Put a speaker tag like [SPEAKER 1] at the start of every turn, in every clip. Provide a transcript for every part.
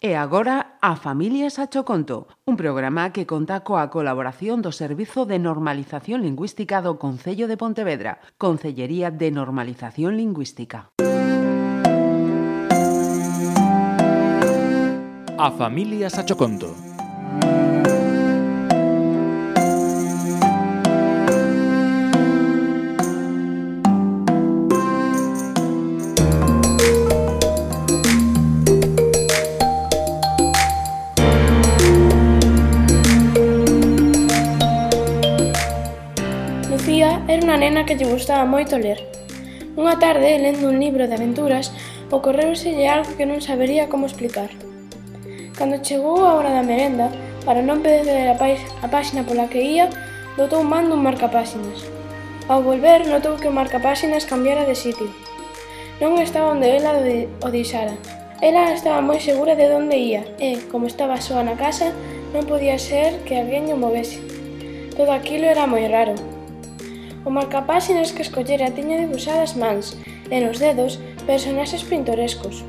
[SPEAKER 1] E agora a Familias a Choconto, un programa que conta coa colaboración do Servizo de Normalización Lingüística do Concello de Pontevedra, Concellería de Normalización Lingüística.
[SPEAKER 2] A Familias a Choconto
[SPEAKER 3] María era unha nena que lle gustaba moito ler. Unha tarde, lendo un libro de aventuras, ocorreuselle algo que non sabería como explicar. Cando chegou a hora da merenda, para non perder a, a páxina pola que ía, dotou man dun marcapáxinas. Ao volver, notou que o marcapáxinas cambiara de sitio. Non estaba onde ela o deixara. Ela estaba moi segura de onde ía e, como estaba soa na casa, non podía ser que alguén o movese. Todo aquilo era moi raro. O marcapáxinas que escollera tiña debuxadas mans e nos dedos personaxes pintorescos.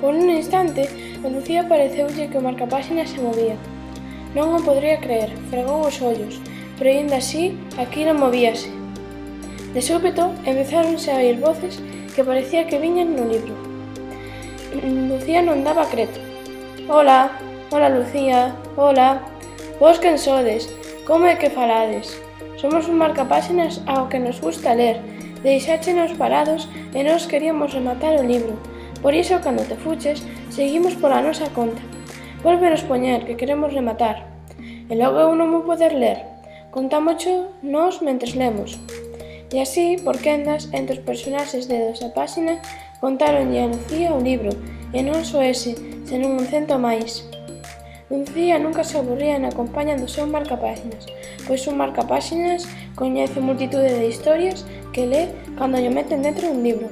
[SPEAKER 3] Por un instante, a Lucía pareceulle que o marcapáxinas se movía. Non o podría creer, fregou os ollos, pero ainda así, aquilo movíase. De súpeto, empezáronse a oír voces que parecía que viñan no libro. Lucía non daba creto. Hola, hola Lucía, hola, vos quen sodes, como é que falades? Somos un marcapáxinas ao que nos gusta ler. Deixáchenos parados e nos queríamos rematar o libro. Por iso, cando te fuches, seguimos pola nosa conta. Volveros poñer que queremos rematar. E logo eu non vou poder ler. Contámocho nós mentres lemos. E así, por quendas, entre os personaxes de dosa páxina, contaronlle a Lucía o libro, e non só ese, senón un cento máis. Lucía día nunca se aburría en acompañan do seu marcapáxinas, pois un marcapáxinas coñece multitude de historias que lé cando lle meten dentro un libro.